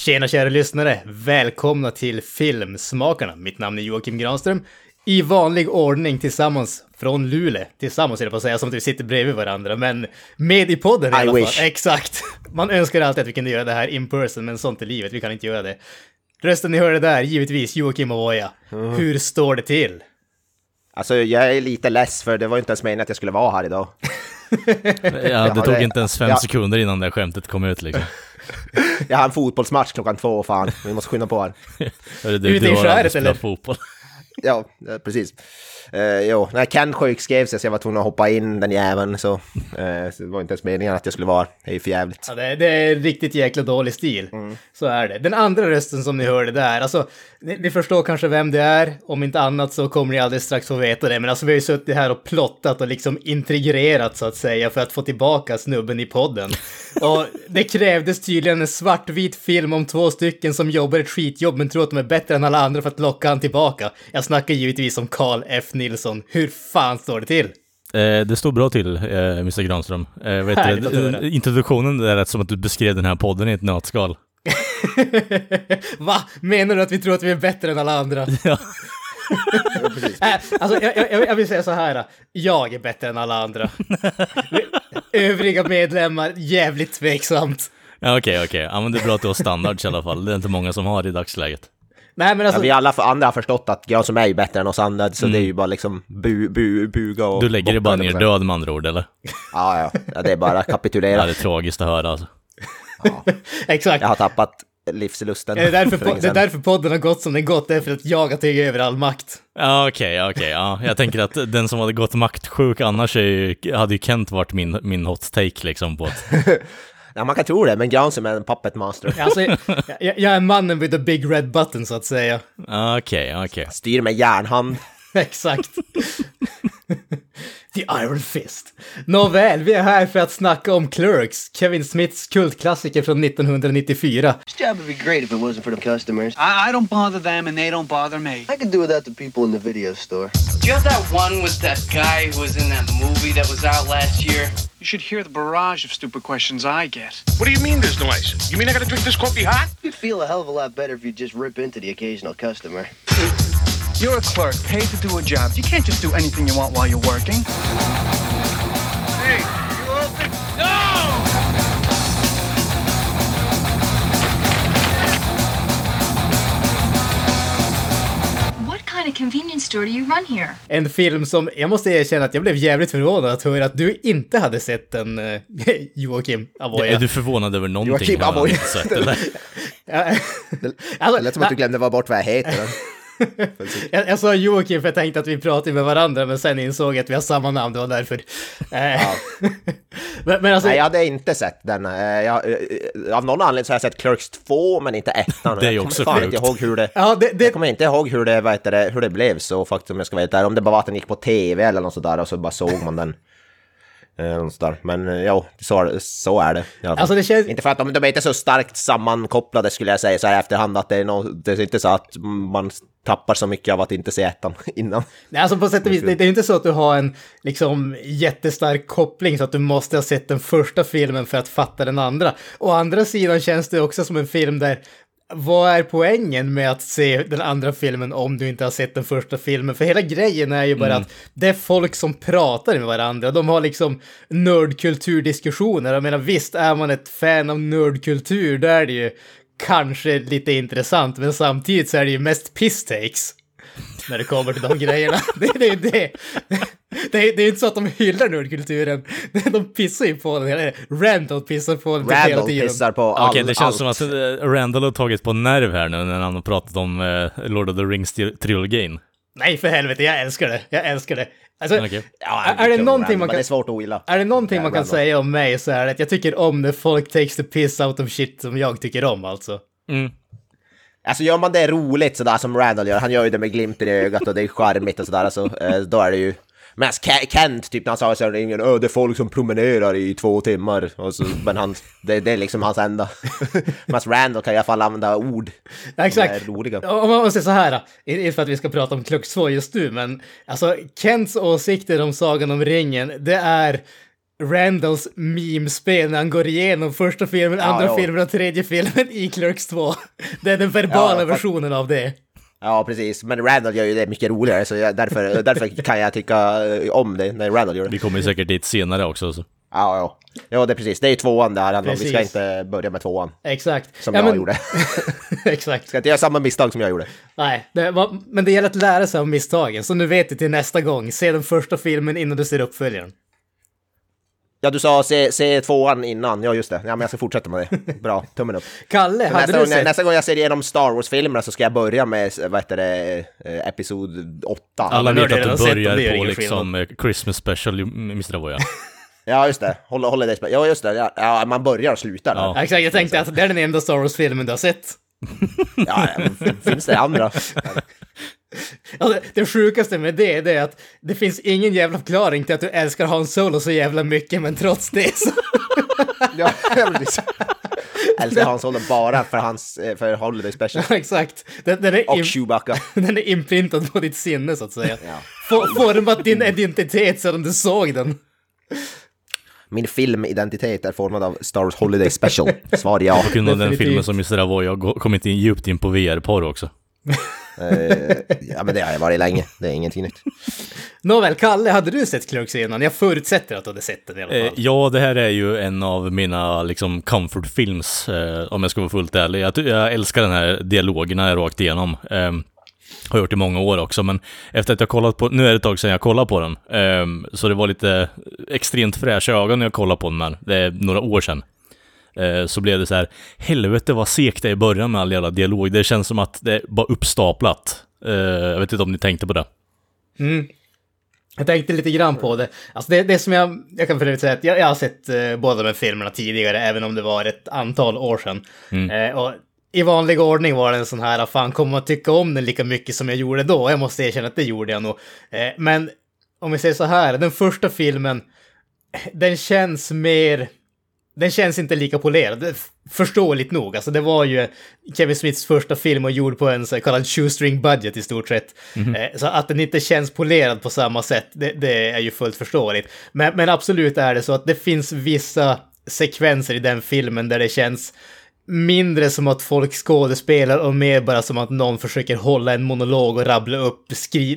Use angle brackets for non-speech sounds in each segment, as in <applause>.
Tjena kära lyssnare! Välkomna till Filmsmakarna. Mitt namn är Joakim Granström. I vanlig ordning tillsammans från Luleå. Tillsammans är det på att säga som att vi sitter bredvid varandra, men med i podden i I alla wish. fall. Exakt! Man önskar alltid att vi kunde göra det här in person, men sånt är livet. Vi kan inte göra det. Rösten ni hörde där, givetvis Joakim Avoya. Mm. Hur står det till? Alltså jag är lite less för det var inte ens meningen att jag skulle vara här idag. <laughs> Ja, det tog inte ens fem ja. sekunder innan det skämtet kom ut liksom. Jag har en fotbollsmatch klockan två, fan. Vi måste skynda på här. Ute i skäret, eller? fotboll. Ja, eh, precis. Uh, jo, när Ken sjukskrev sig så jag var tvungen att hoppa in den jäveln så, eh, så det var inte ens meningen att jag skulle vara. Det är ju för jävligt. Ja, det, det är riktigt jäkla dålig stil. Mm. Så är det. Den andra rösten som ni hörde där, alltså, ni, ni förstår kanske vem det är. Om inte annat så kommer ni alldeles strax få veta det. Men alltså vi har ju suttit här och plottat och liksom intrigerat så att säga för att få tillbaka snubben i podden. <laughs> Och det krävdes tydligen en svartvit film om två stycken som jobbar ett skitjobb men tror att de är bättre än alla andra för att locka han tillbaka. Jag snackar givetvis om Carl F. Nilsson. Hur fan står det till? Eh, det står bra till, eh, Mr Granström. Eh, vet Härligt du, introduktionen det är rätt som att du beskrev den här podden i ett nötskal. <laughs> Va? Menar du att vi tror att vi är bättre än alla andra? <laughs> Ja. <laughs> Äh, alltså, jag, jag, jag vill säga så här. Jag är bättre än alla andra. Övriga medlemmar, jävligt tveksamt. Ja, Okej, okej. Ja, men det är bra att du har standards i alla fall. Det är inte många som har i dagsläget. Nej, men Ja, alltså, vi alla för andra har förstått att jag som är ju bättre än oss andra, så det är ju bara liksom bu, bu, buga och... Du lägger dig bara ner vad död med andra ord, eller? <laughs> Ja, ja, ja. Det är bara att Ja, kapitulera. det är tragiskt att höra alltså. <laughs> exakt. Jag har tappat livslusten. Det är, därför, <laughs> det är därför podden har gått som den gått, det är för att jag har tagit över all makt. Ja, okej, okej. ja. Jag tänker att den som hade gått maktsjuk annars är ju, hade ju Kent varit min, min hot take liksom på ett... Ja, man kan tro det, men Granström är en puppet master. Alltså, jag, jag är mannen with the big red button, så att säga. Okej, okej. Styr med järnhand. <laughs> Exakt. The Iron Fist. Nåväl, vi är här för att snacka om Clerks, Kevin Smiths kultklassiker från 1994. This job would be great if it wasn't for the customers. I, I don't bother them and they don't bother me. I could do without the people in the video store. Do you have that one with that guy who was in that movie that was out last year? You should hear the barrage of stupid questions I get. What do you mean there's no ice? You mean I gotta drink this coffee hot? You'd feel a hell of a lot better if you just rip into the occasional customer. You're a clerk, paid to do a job. You can't just do anything you want while you're working. Hey, convenience store do you run here? En film som, jag måste erkänna att jag blev jävligt förvånad att höra att du inte hade sett den, eh, <laughs> Joakim Avoya. Är du förvånad över någonting Joakim Avoya. sett, eller? <laughs> Det lät som att du glömde vad bort vad jag heter. <laughs> <laughs> jag, jag sa Joakim för jag tänkte att vi pratade med varandra, men sen insåg jag att vi har samma namn, det var därför. Eh, <laughs> men, men alltså, Nej, jag hade inte sett den. Eh, Jag, eh, av någon anledning så har jag sett Clerks 2, men inte ettan. <laughs> Det är ju Jag också inte sjukt. ihåg hur det... ja, det, det, Jag kommer inte ihåg hur det, vad heter det, hur det blev så faktiskt om jag ska vara helt ärlig. Om det bara var att den gick på tv eller något sådär och så bara såg man den. Eh, något sådär. Men eh, jo, så, är det- så är det. Alltså, det känns- Inte för att de, de är inte så starkt sammankopplade skulle jag säga så här efterhand att det är, nå det är inte så att man tappar så mycket av att inte se ettan <laughs> innan. Nej, alltså på sätt och vis, det, det är inte så att du har en liksom jättestark koppling så att du måste ha sett den första filmen för att fatta den andra. Å andra sidan känns det också som en film där vad är poängen med att se den andra filmen om du inte har sett den första filmen? För hela grejen är ju bara att det är folk som pratar med varandra. De har liksom nördkulturdiskussioner. Jag menar visst, är man ett fan av nördkultur, då är det ju kanske lite intressant, men samtidigt så är det ju mest piss takes när det kommer till de grejerna. <laughs> Det, det är ju det. Det är, det är inte så att de hyllar nördkulturen. De pissar ju på den. Eller Randall pissar på den hela Randall tiden. pissar på all, Okej, det känns allt. som att eh, Randall har tagit på nerv här nu när han har pratat om eh, Lord of the Rings-trilogin. Nej, för helvete, jag älskar det. Jag älskar det. Alltså, Okej. Ja, är, är det någonting man kan... Det är svårt att ogilla. Är det någonting Ja, man kan säga om mig så är det att jag tycker om när folk takes the piss out of shit som jag tycker om alltså. Mm. Alltså gör man det roligt sådär som Randall gör, han gör ju det med glimten i ögat och det är charmigt och sådär, alltså, eh, då är det ju... Men Kent, typ när han sa så här, ingen, "Åh, det är folk som promenerar i två timmar, och så, men han, det, det är liksom hans enda. Medan Randall kan i alla fall använda ord Ja, exakt. Om man säger så här, inte för att vi ska prata om Klux 2 just nu, men alltså Kents åsikter om Sagan om ringen, det är Randalls meme-spel när han går igenom första filmen, Ja, andra ja. filmen och tredje filmen i Clerks 2. Det är den verbala Ja, versionen av det. Ja, precis. Men Randall gör ju det mycket roligare, så jag, därför, därför kan jag tycka eh, om det när Randall gör det. Vi kommer ju säkert dit senare också. Så. Ja, ja. Ja, det är precis. Det är tvåan det här handlar om. Vi ska inte börja med tvåan. Exakt. Som Ja, jag men- gjorde. <laughs> Exakt. Ska inte göra samma misstag som jag gjorde. Nej, det var, men det gäller att lära sig av misstagen, så nu vet du till nästa gång. Se den första filmen innan du ser uppföljaren. Ja, du sa se, se tvåan innan. Ja, just det. Ja, men jag ska fortsätta med det. <laughs> Bra, tummen upp. Kalle, Så hade nästa, du gång, sett... nästa gång jag ser igenom Star Wars-filmerna så ska jag börja med, vad heter det, eh, Episod 8. Alla vet att du börjar på liksom eh, Christmas special, Mr. Avoya. <laughs> Ja, just det. Håll det. Ja, just det. Ja, man börjar och slutar. där. Ja. Ja, Exakt, jag tänkte att det är den enda Star Wars-filmen du har sett. Ja, ja, finns det andra? <laughs> Alltså, det sjukaste med det, det är att det finns ingen jävla förklaring till att du älskar Hans Solo så jävla mycket, men trots det så... <laughs> Ja, precis. <laughs> Älskar Hans Solo bara för hans, eh, för Holiday Special. Ja, exakt. Den, den, är Och in, Chewbacca. <laughs> den är inprintad på ditt sinne, så att säga. Ja. For, format din identitet sedan du såg den. Min filmidentitet är formad av Star Wars Holiday Special. Svar ja. På grund av den filmen som Mr. Avoya har kommit in djupt in på VR-porr också. Eh, ja, men det har jag varit länge. Det är ingenting nytt. Nåväl, Kalle, hade du sett Clerks innan? Jag förutsätter att du hade sett den i alla Eh, fall. ja, det här är ju en av mina liksom comfort films, eh, om jag ska vara fullt ärlig. Jag, jag älskar den här dialogerna rakt igenom. Eh, har gjort i många år också, men efter att jag kollat på, nu är det ett tag sedan jag kollade på den, eh, så det var lite extremt fräscha ögon när jag kollade på den här, det är några år sedan. Eh, så blev det så här, helvete vad segt det är i början med all jävla dialog. Det känns som att det är bara uppstaplat. Eh, jag vet inte om ni tänkte på det. Jag tänkte lite grann på det. Alltså det, det som jag, jag kan för övrigt säga att jag, jag har sett eh, båda de här filmerna tidigare, även om det var ett antal år sedan. Eh, och i vanlig ordning var det en sån här, fan kommer man tycka om den lika mycket som jag gjorde då? Jag måste erkänna att det gjorde jag nog. Eh, men om vi säger så här, den första filmen, den känns mer... Den känns inte lika polerad, förståeligt nog. Alltså det var ju Kevin Smiths första film och gjord på en så kallad shoestring budget i stort sett. Eh, Så att den inte känns polerad på samma sätt, det, det är ju fullt förståeligt. Men, men absolut är det så att det finns vissa sekvenser i den filmen där det känns mindre som att folk skådespelar och mer bara som att någon försöker hålla en monolog och rabbla upp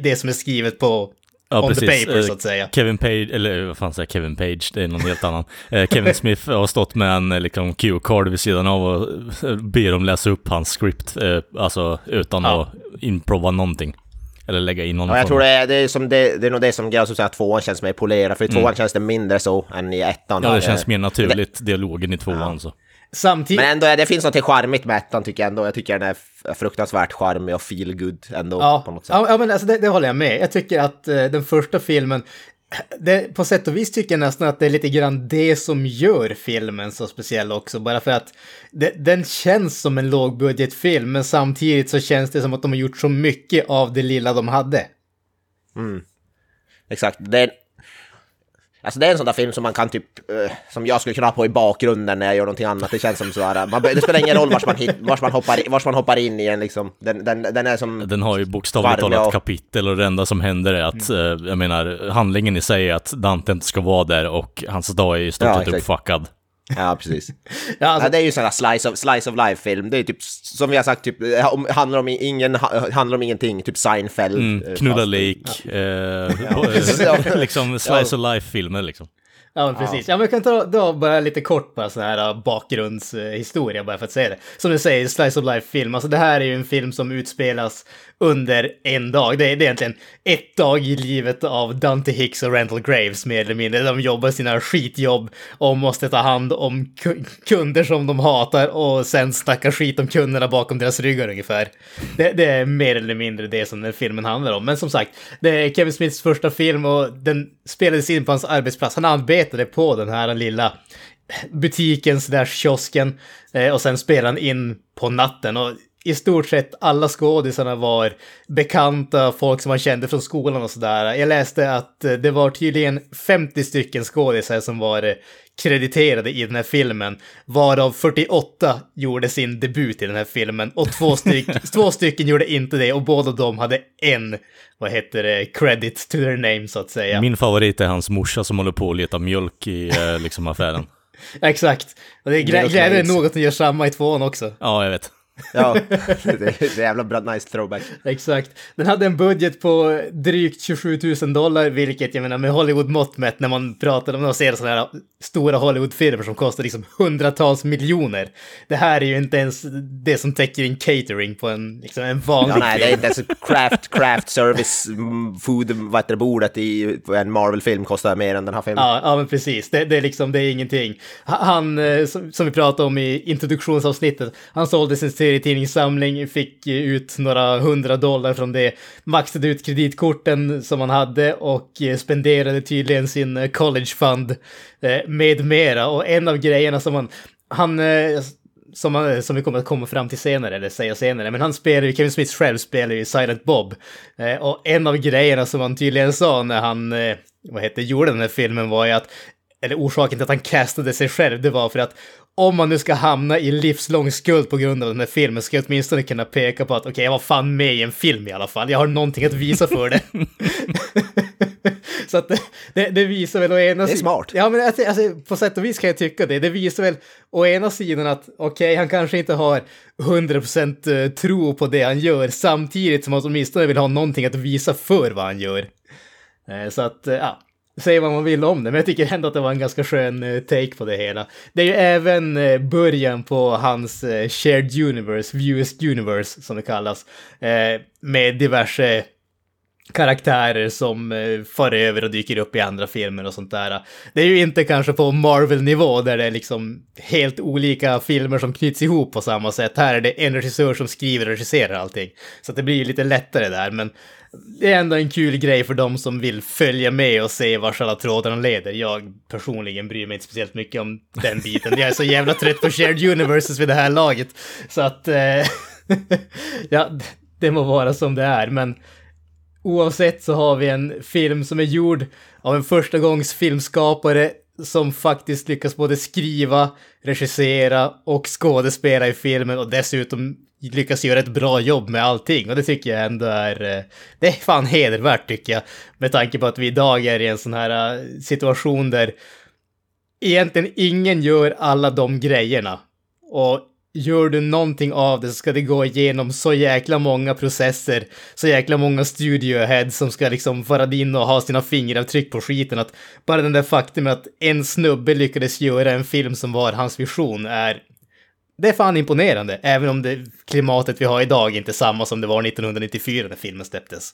det som är skrivet på on the paper Eh, så att säga. Kevin Page, eller vad fan säger Kevin Page, det är någon helt annan. Eh, Kevin Smith har stått med en eh, liksom, cue-card vid sidan av och eh, ber dem läsa upp hans script, eh, alltså utan Ja. att improva någonting. Eller lägga in någon Ja, jag form tror det är, det är, som det, det är nog det som gör att tvåan känns mer polerad. För i tvåan känns det mindre så än i ettan. Ja, det Eh, känns mer naturligt, dialogen i tvåan så. Samtidigt... Men ändå, det finns något charmigt med ettan tycker jag ändå. Jag tycker den är fruktansvärt charmig och feel good ändå Ja, på något sätt. ja, men alltså det, det håller jag med. Jag tycker att eh, den första filmen, <clears throat> det, på sätt och vis tycker jag nästan att det är lite grann det som gör filmen så speciell också. Bara för att det, den känns som en lågbudgetfilm, men samtidigt så känns det som att de har gjort så mycket av det lilla de hade. Exakt. Det är, alltså det är en sån där film som man kan typ, eh, som jag skulle kunna ha på i bakgrunden när jag gör någonting annat. Det känns som sådär, man, det spelar ingen roll vars man, hit, vars man, hoppar, vars man hoppar in i den liksom. Den, den, den är som... Den har ju bokstavligt ja. talat kapitel och det enda som händer är att, Mm. eh, jag menar, handlingen i sig är att Dante inte ska vara där och hans dag är i stort Ja, sett exakt. uppfuckad. Ja, precis. <laughs> Ja, alltså, Ja, det är ju sån här slice of, slice of life-film. Det är typ, som vi har sagt, typ, eh, om, handlar, om ingen, ha- handlar om ingenting. Typ Seinfeld. Mm, eh, knulla lik, eh, Ja. <laughs> liksom slice of life-filmer liksom. Ja, men precis. Ja, men jag kan ta då bara lite kort bara sån här uh, bakgrundshistoria bara för att säga det. Som du säger, Slice of Life-film. Alltså det här är ju en film som utspelas under en dag. Det är, det är egentligen ett dag i livet av Dante Hicks och Randall Graves mer eller mindre. De jobbar sina skitjobb och måste ta hand om ku- kunder som de hatar och sen snacka skit om kunderna bakom deras ryggar ungefär. Det, det är mer eller mindre det som den filmen handlar om. Men som sagt, det är Kevin Smiths första film och den spelades in på hans arbetsplats. Han arbetade på den här lilla butiken slash kiosken eh, och sen spelade han in på natten. Och i stort sett alla skådisarna var bekanta, folk som man kände från skolan och sådär. Jag läste att eh, det var tydligen 50 stycken skådisar som var eh, krediterade i den här filmen, varav 48 gjorde sin debut i den här filmen och två, <laughs> styck, två stycken gjorde inte det och båda de hade en, vad heter det, credit to their name så att säga. Min favorit är hans morsa som håller på att leta mjölk i eh, liksom affären. <laughs> Exakt. Och det är glädjande nog att de gör samma i tvåan också. Ja, jag vet. Ja, <laughs> det är jävla bra nice throwback. Exakt. Den hade en budget på drygt 27 000 dollar, vilket jag menar med Hollywood-mått mätt när man pratar om och ser sådana här stora Hollywood-filmer som kostar liksom hundratals miljoner. Det här är ju inte ens det som täcker in catering på en, liksom en vanlig Ja, nej, det är inte ens craft, craft service mm, food, vad heter det, bordet i en Marvel-film kostar mer än den här filmen. Ja, ja, men precis. Det, det är liksom, det är ingenting. Ha- Han, eh, som, som vi pratade om i introduktionsavsnittet, han sålde sin serietidningssamling, fick ut några hundra dollar från det, maxade ut kreditkorten som han hade och eh, spenderade tydligen sin eh, college fund eh, med mera. Och en av grejerna som han, han som, han, som vi kommer att komma fram till senare, eller säga senare, men han spelar ju, Kevin Smith själv spelar ju Silent Bob. Och en av grejerna som han tydligen sa när han, vad heter, gjorde den här filmen var ju att, eller orsaken till att han castade sig själv, det var för att om man nu ska hamna i livslång skuld på grund av den här filmen ska jag åtminstone kunna peka på att okej, jag var fan med i en film i alla fall. Jag har någonting att visa för det. <laughs> Så att det, det, visar väl å ena Det är sidan- smart. Ja, men alltså, alltså, på sätt och vis kan jag tycka det. Det visar väl å ena sidan att okej, han kanske inte har 100% tro på det han gör, samtidigt som han åtminstone vill ha någonting att visa för vad han gör. Eh, Så att, eh, ja, säg vad man vill om det, men jag tycker ändå att det var en ganska skön eh, take på det hela. Det är ju även eh, början på hans eh, shared universe, Views universe som det kallas, med diverse karaktärer som far över och dyker upp i andra filmer och sånt där. Det är ju inte kanske på Marvel-nivå där det är liksom helt olika filmer som knyts ihop på samma sätt. Här är det en regissör som skriver och regisserar allting. Så det blir ju lite lättare där, men det är ändå en kul grej för de som vill följa med och se vart alla trådarna leder. Jag personligen bryr mig inte speciellt mycket om den biten. Jag är så jävla trött på shared universes vid det här laget. Så att, eh, <laughs> ja, det må vara som det är, men oavsett så har vi en film som är gjord av en första gångs filmskapare som faktiskt lyckas både skriva, regissera och skådespela i filmen och dessutom lyckas göra ett bra jobb med allting. Och det tycker jag ändå är, eh, det är fan hedervärt tycker jag. Med tanke på att vi idag är i en sån här eh, situation där egentligen ingen gör alla de grejerna. Och gör du någonting av det så ska det gå igenom så jäkla många processer, så jäkla många studioheads som ska liksom vara in och ha sina fingeravtryck på skiten. Att bara den där faktum att en snubbe lyckades göra en film som var hans vision är det är fan imponerande, även om det klimatet vi har idag inte är samma som det var 1994 när filmen släpptes.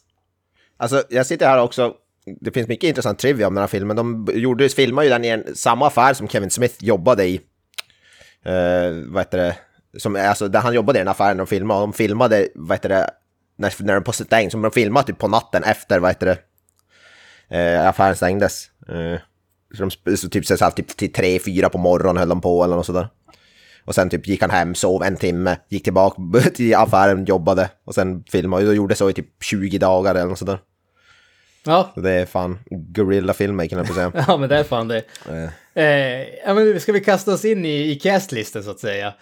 Alltså, jag sitter här också. Det finns mycket intressant trivia om den här filmen. De gjorde, filmade ju den i en, samma affär som Kevin Smith jobbade i. Uh, vad heter det? Som, alltså, där han jobbade i den affären de filmade. Och de filmade, vad heter det, när, när de på stäng, som de filmade typ på natten efter, vad heter det, uh, affären stängdes. Uh, så de så typ, så här, typ till tre, fyra på morgonen höll de på eller något sådär. Och sen typ gick han hem, sov en timme, gick tillbaka <laughs> till affären, jobbade och sen filmade. Och gjorde så i typ 20 dagar eller något sådär. Ja, Så det är fan gorilla filmmaking, jag på säga. <laughs> ja men det är fan det. Eh, Eh, ja, men ska vi kasta oss in i, i castlisten så att säga?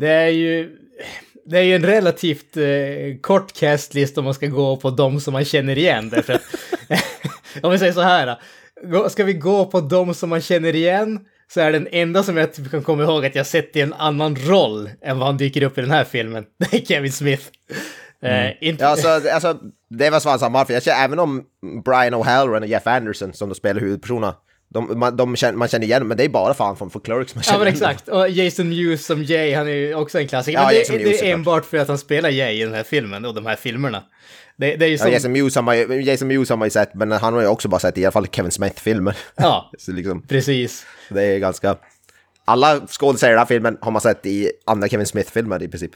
Det är ju... Det är ju en relativt eh, kort castlist om man ska gå på de som man känner igen. Därför att, <laughs> om vi säger så här, gå- ska vi gå på de som man känner igen så är den enda som jag typ kan komma ihåg att jag sett i en annan roll än vad han dyker upp i den här filmen. <laughs> Det är Kevin Smith. Eh, inte, Ja, alltså, alltså, det var svan samma varför. Jag känner, även om Brian O'Halloran och Jeff Anderson som då spelar huvudpersonerna, De, man, de känner, man känner igen men det är bara fan från, från Clerks man Ja känner men igen dem. exakt, och Jason Mewes som Jay, han är ju också en klassiker. Ja, men det, det är enbart för att han spelar Jay i den här filmen och de här filmerna. Det, det är ju Ja, som... Jason Mewes har man Jason Mewes har man ju sett, men han har ju också bara sett i alla fall Kevin Smith-filmer. Ja, <laughs> liksom, precis. det är ganska... Alla skådespelare i den här filmen har man sett i andra Kevin Smith-filmer i princip.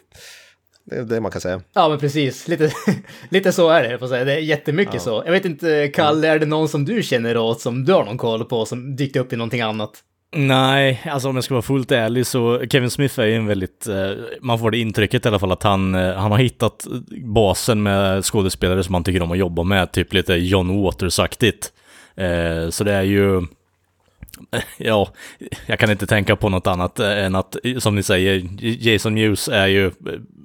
Det är det man kan säga. Ja men precis, lite, <laughs> lite så är det, får säga. Det är jättemycket så. Jag vet inte, Kalle, är det någon som du känner åt som du har någon koll på som dykt upp i någonting annat? Nej, alltså om jag ska vara fullt ärlig så Kevin Smith är ju en väldigt, eh, man får det intrycket i alla fall att han, eh, han har hittat basen med skådespelare som han tycker om att jobba med, typ lite John Waters-aktigt. Eh, så det är ju, <laughs> ja, jag kan inte tänka på något annat eh, än att, som ni säger, Jason Mewes är ju eh,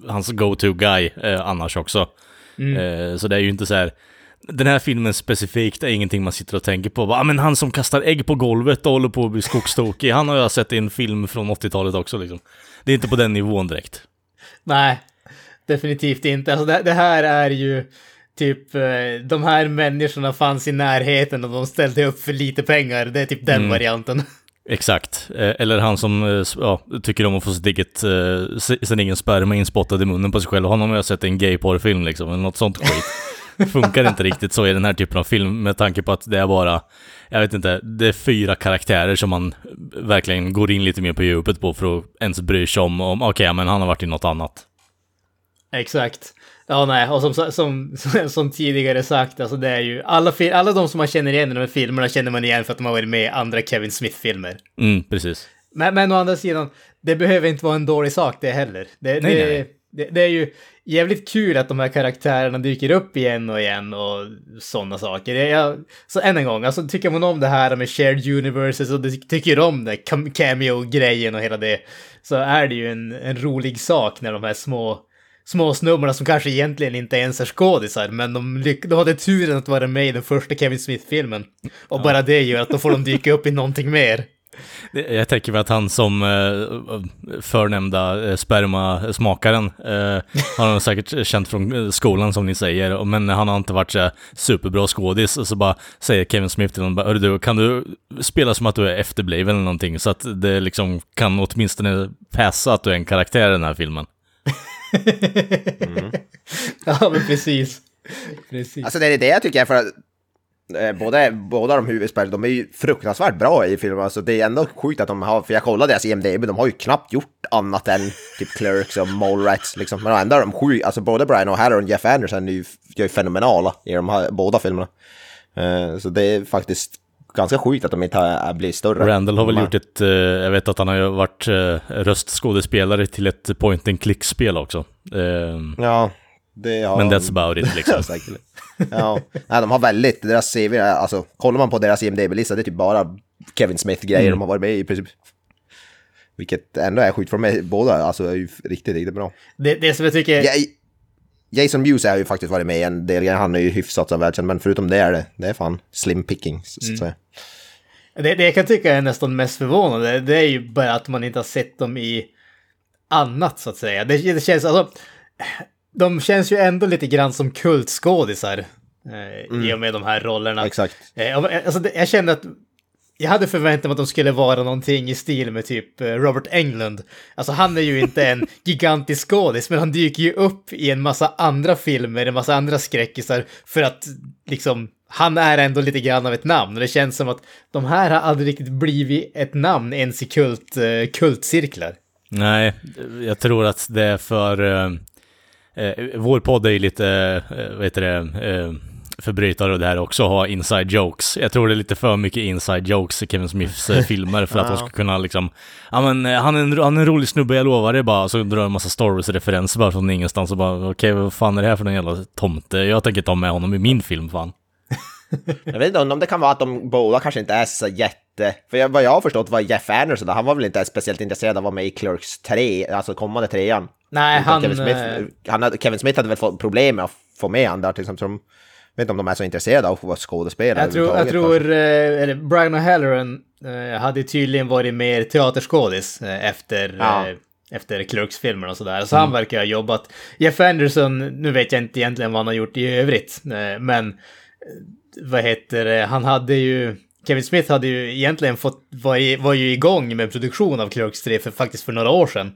hans go-to guy eh, annars också. Eh, så det är ju inte så här, den här filmen specifikt är ingenting man sitter och tänker på. Ah, men han som kastar ägg på golvet och håller på att bli skogstokig, han har jag sett i en film från 80-talet också liksom. Det är inte på den nivån direkt. Nej, definitivt inte. Alltså det, det här är ju typ, eh, de här människorna fanns i närheten och de ställde upp för lite pengar. Det är typ den Mm. varianten. Exakt. Eh, Eller han som eh, ja, tycker om att få sitt eget, si- sin egen sperma inspottad i munnen på sig själv. Honom har jag sett i en gayporrfilm liksom, eller något sånt skit. <laughs> Funkar inte riktigt så i den här typen av film med tanke på att det är bara, jag vet inte, det är fyra karaktärer som man verkligen går in lite mer på djupet på för att ens bry sig om, om okej, men han har varit i något annat. Exakt. Ja, nej, och som, som, <laughs> som tidigare sagt, alltså det är ju alla, alla de som man känner igen i de här filmerna känner man igen för att de har varit med i andra Kevin Smith-filmer. Mm, precis. Men, men å andra sidan, det behöver inte vara en dålig sak det heller. Det, Nej, det, nej. Det, det är ju jävligt kul att de här karaktärerna dyker upp igen och igen och sådana saker. Jag, så än en gång, alltså tycker man om det här med shared universes och det- tycker om det, cam- cameo-grejen och hela det, så är det ju en, en rolig sak när de här små små snubbarna som kanske egentligen inte ens är skådisar, men de, de hade turen att vara med i den första Kevin Smith-filmen. Och bara det gör att då får de dyka upp i någonting mer. <laughs> Jag tänker mig att han som eh, förnämnda eh, spermasmakaren eh, har han säkert känt från eh, skolan som ni säger, men han har inte varit så superbra skådis. Och så bara säger Kevin Smith till honom, bara, "Hörru du, kan du spela som att du är efterbliven eller någonting? Så att det liksom kan åtminstone passa att du är en karaktär i den här filmen. <laughs> <laughs> Ja, men precis. Precis. Alltså det är det jag tycker är för att eh, både, båda de huvudspelarna, de är ju fruktansvärt bra i filmen. Alltså det är ändå sjukt att de har, för jag kollade deras IMDB, de har ju knappt gjort annat än typ Clerks och Mallrats liksom. Men ändå är de sjukt, alltså både Brian O'Hara och Jeff Anderson är ju, är ju fenomenala i de här båda filmerna. Eh, så det är faktiskt ganska sjukt att de inte har, blivit större. Randall har väl gjort ett, eh, jag vet att han har varit eh, röstskådespelare till ett point and click-spel också. Eh, Ja, det har men that's about it liksom. <laughs> Ja, säkert. Ja, nej, de har väldigt, deras CV, alltså kollar man på deras IMDB-lista, det är typ bara Kevin Smith-grejer Mm. de har varit med i i princip. Vilket ändå är sjukt, för de är båda alltså, är ju riktigt, riktigt bra. Det, det som jag tycker... Ja, Jason Mewes har ju faktiskt varit med i en del han är ju hyfsat så välkänd, men förutom det är det, det är fan slim picking, så Mm. att säga. Det, det jag kan tycka är nästan mest förvånande, det är ju bara att man inte har sett dem i annat så att säga. Det, det känns, alltså, de känns ju ändå lite grann som kultskådisar eh, i och med de här rollerna. Exakt. Eh, alltså, det, jag kände att jag hade förväntat mig att de skulle vara någonting i stil med typ eh, Robert Englund. Alltså han är ju inte en <laughs> gigantisk skådis, men han dyker ju upp i en massa andra filmer, en massa andra skräckisar, för att liksom, han är ändå lite grann av ett namn. Och det känns som att de här har aldrig riktigt blivit ett namn ens i kult, eh, kultcirklar. Nej, jag tror att det är för... Eh, eh, vår podd är ju lite, eh, vad heter det, eh, förbrytare och det här också, ha inside jokes. Jag tror det är lite för mycket inside jokes i Kevin Smiths eh, <laughs> filmer för att de ska kunna liksom... Ja men eh, han är, en, han är en rolig snubbe, jag lovar det bara. Så drar en massa Star Wars-referenser bara från ingenstans och bara okej, vad fan är det här för någon jävla tomte? Jag tänker ta med honom i min film fan. <laughs> Jag vet inte om det kan vara att de båda kanske inte är så jätte... För jag, vad jag har förstått var Jeff Anderson, han var väl inte speciellt intresserad av att vara med i Clerks 3, alltså kommande trean. Nej, Utan han... Kevin Smith, eh, han hade, Kevin Smith hade väl fått problem med att få med han där till exempel. Som, vet inte om de är så intresserade av att vara skådespelare Jag tror, jag tror eh, eller Brian O'Halloran eh, hade tydligen varit mer teaterskådis eh, efter, Ja. efter Clerks-filmerna och sådär. Så han verkar ha jobbat. Jeff Anderson, nu vet jag inte egentligen vad han har gjort i övrigt, men vad heter det, han hade ju Kevin Smith hade ju egentligen fått, var, i, var ju igång med produktion av Clerks 3 för, faktiskt för några år sedan.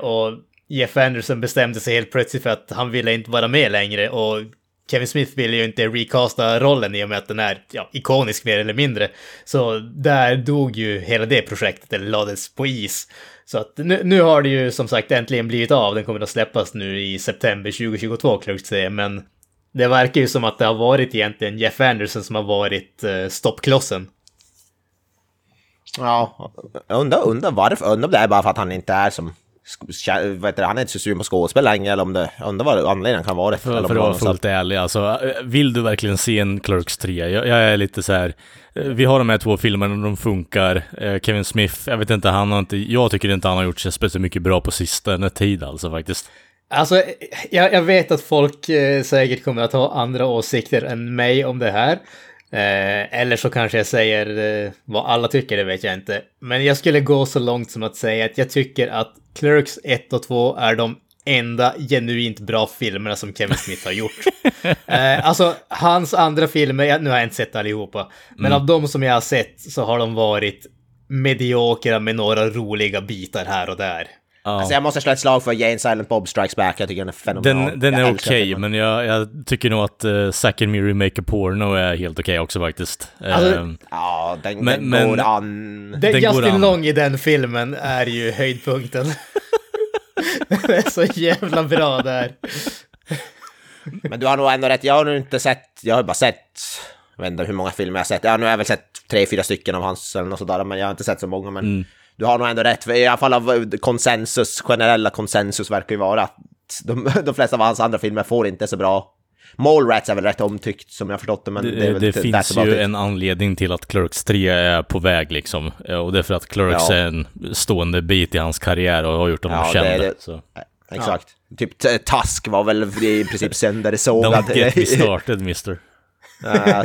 Och Jeff Anderson bestämde sig helt plötsligt för att han ville inte vara med längre och Kevin Smith ville ju inte recasta rollen i och med att den är ja, ikonisk mer eller mindre. Så där dog ju hela det projektet, eller lades på is. Så att nu, nu har det ju som sagt äntligen blivit av, den kommer att släppas nu i september 2022, Clerks 3, men det verkar ju som att det har varit egentligen Jeff Anderson som har varit eh, stoppklossen. Ja, jag undrar, undrar varför, undrar om det är bara för att han inte är som vet du, han är inte så sugen på skådespel längre eller om det, undrar vad anledningen kan vara. För, för att vara fullt ärlig, alltså vill du verkligen se en Clerks 3? Jag, jag är lite så här, vi har de här två filmerna, de funkar. Eh, Kevin Smith, jag vet inte, han har inte, jag tycker inte han har gjort sig speciellt mycket bra på sistone tid alltså faktiskt. Alltså, jag, jag vet att folk eh, säkert kommer att ha andra åsikter än mig om det här. Eh, eller så kanske jag säger eh, vad alla tycker, det vet jag inte. Men jag skulle gå så långt som att säga att jag tycker att Clerks 1 och 2 är de enda genuint bra filmerna som Kevin Smith har gjort. <laughs> eh, alltså, hans andra filmer, nu har jag inte sett allihopa, men mm. av de som jag har sett så har de varit mediokra med några roliga bitar här och där. Ja. Alltså jag måste slå ett slag för Jane Silent Bob Strikes Back, jag tycker den är fenomenal. Den, den är okej, okay, men jag, jag, tycker nog att uh, Zack and Miri Make a Porno är helt okej okay också faktiskt. Alltså, uh, ja, den, men, den går an. Den, den Justin an. Long i den filmen är ju höjdpunkten. <laughs> den är så jävla bra där. men du har nog ändå rätt, jag har nog inte sett, jag har bara sett, jag vet inte hur många filmer jag har sett, jag har nog även sett tre, fyra stycken av hans eller något sådär, men jag har inte sett så många. Men mm du har nog ändå rätt, i alla fall av konsensus, generella konsensus verkar ju vara att de, <laughs> de flesta av hans andra filmer får inte så bra Mallrats är väl rätt omtyckt som jag förstått det, men det, det, det finns ju en anledning till att Clerks 3 är på väg liksom. Och det är för att Clerks ja. är en stående bit i hans karriär och har gjort honom ja, kända. Det, så. Exakt. Ja. Typ Tusk var väl i princip söndersågad. Don't get me <laughs> started, mister. ja,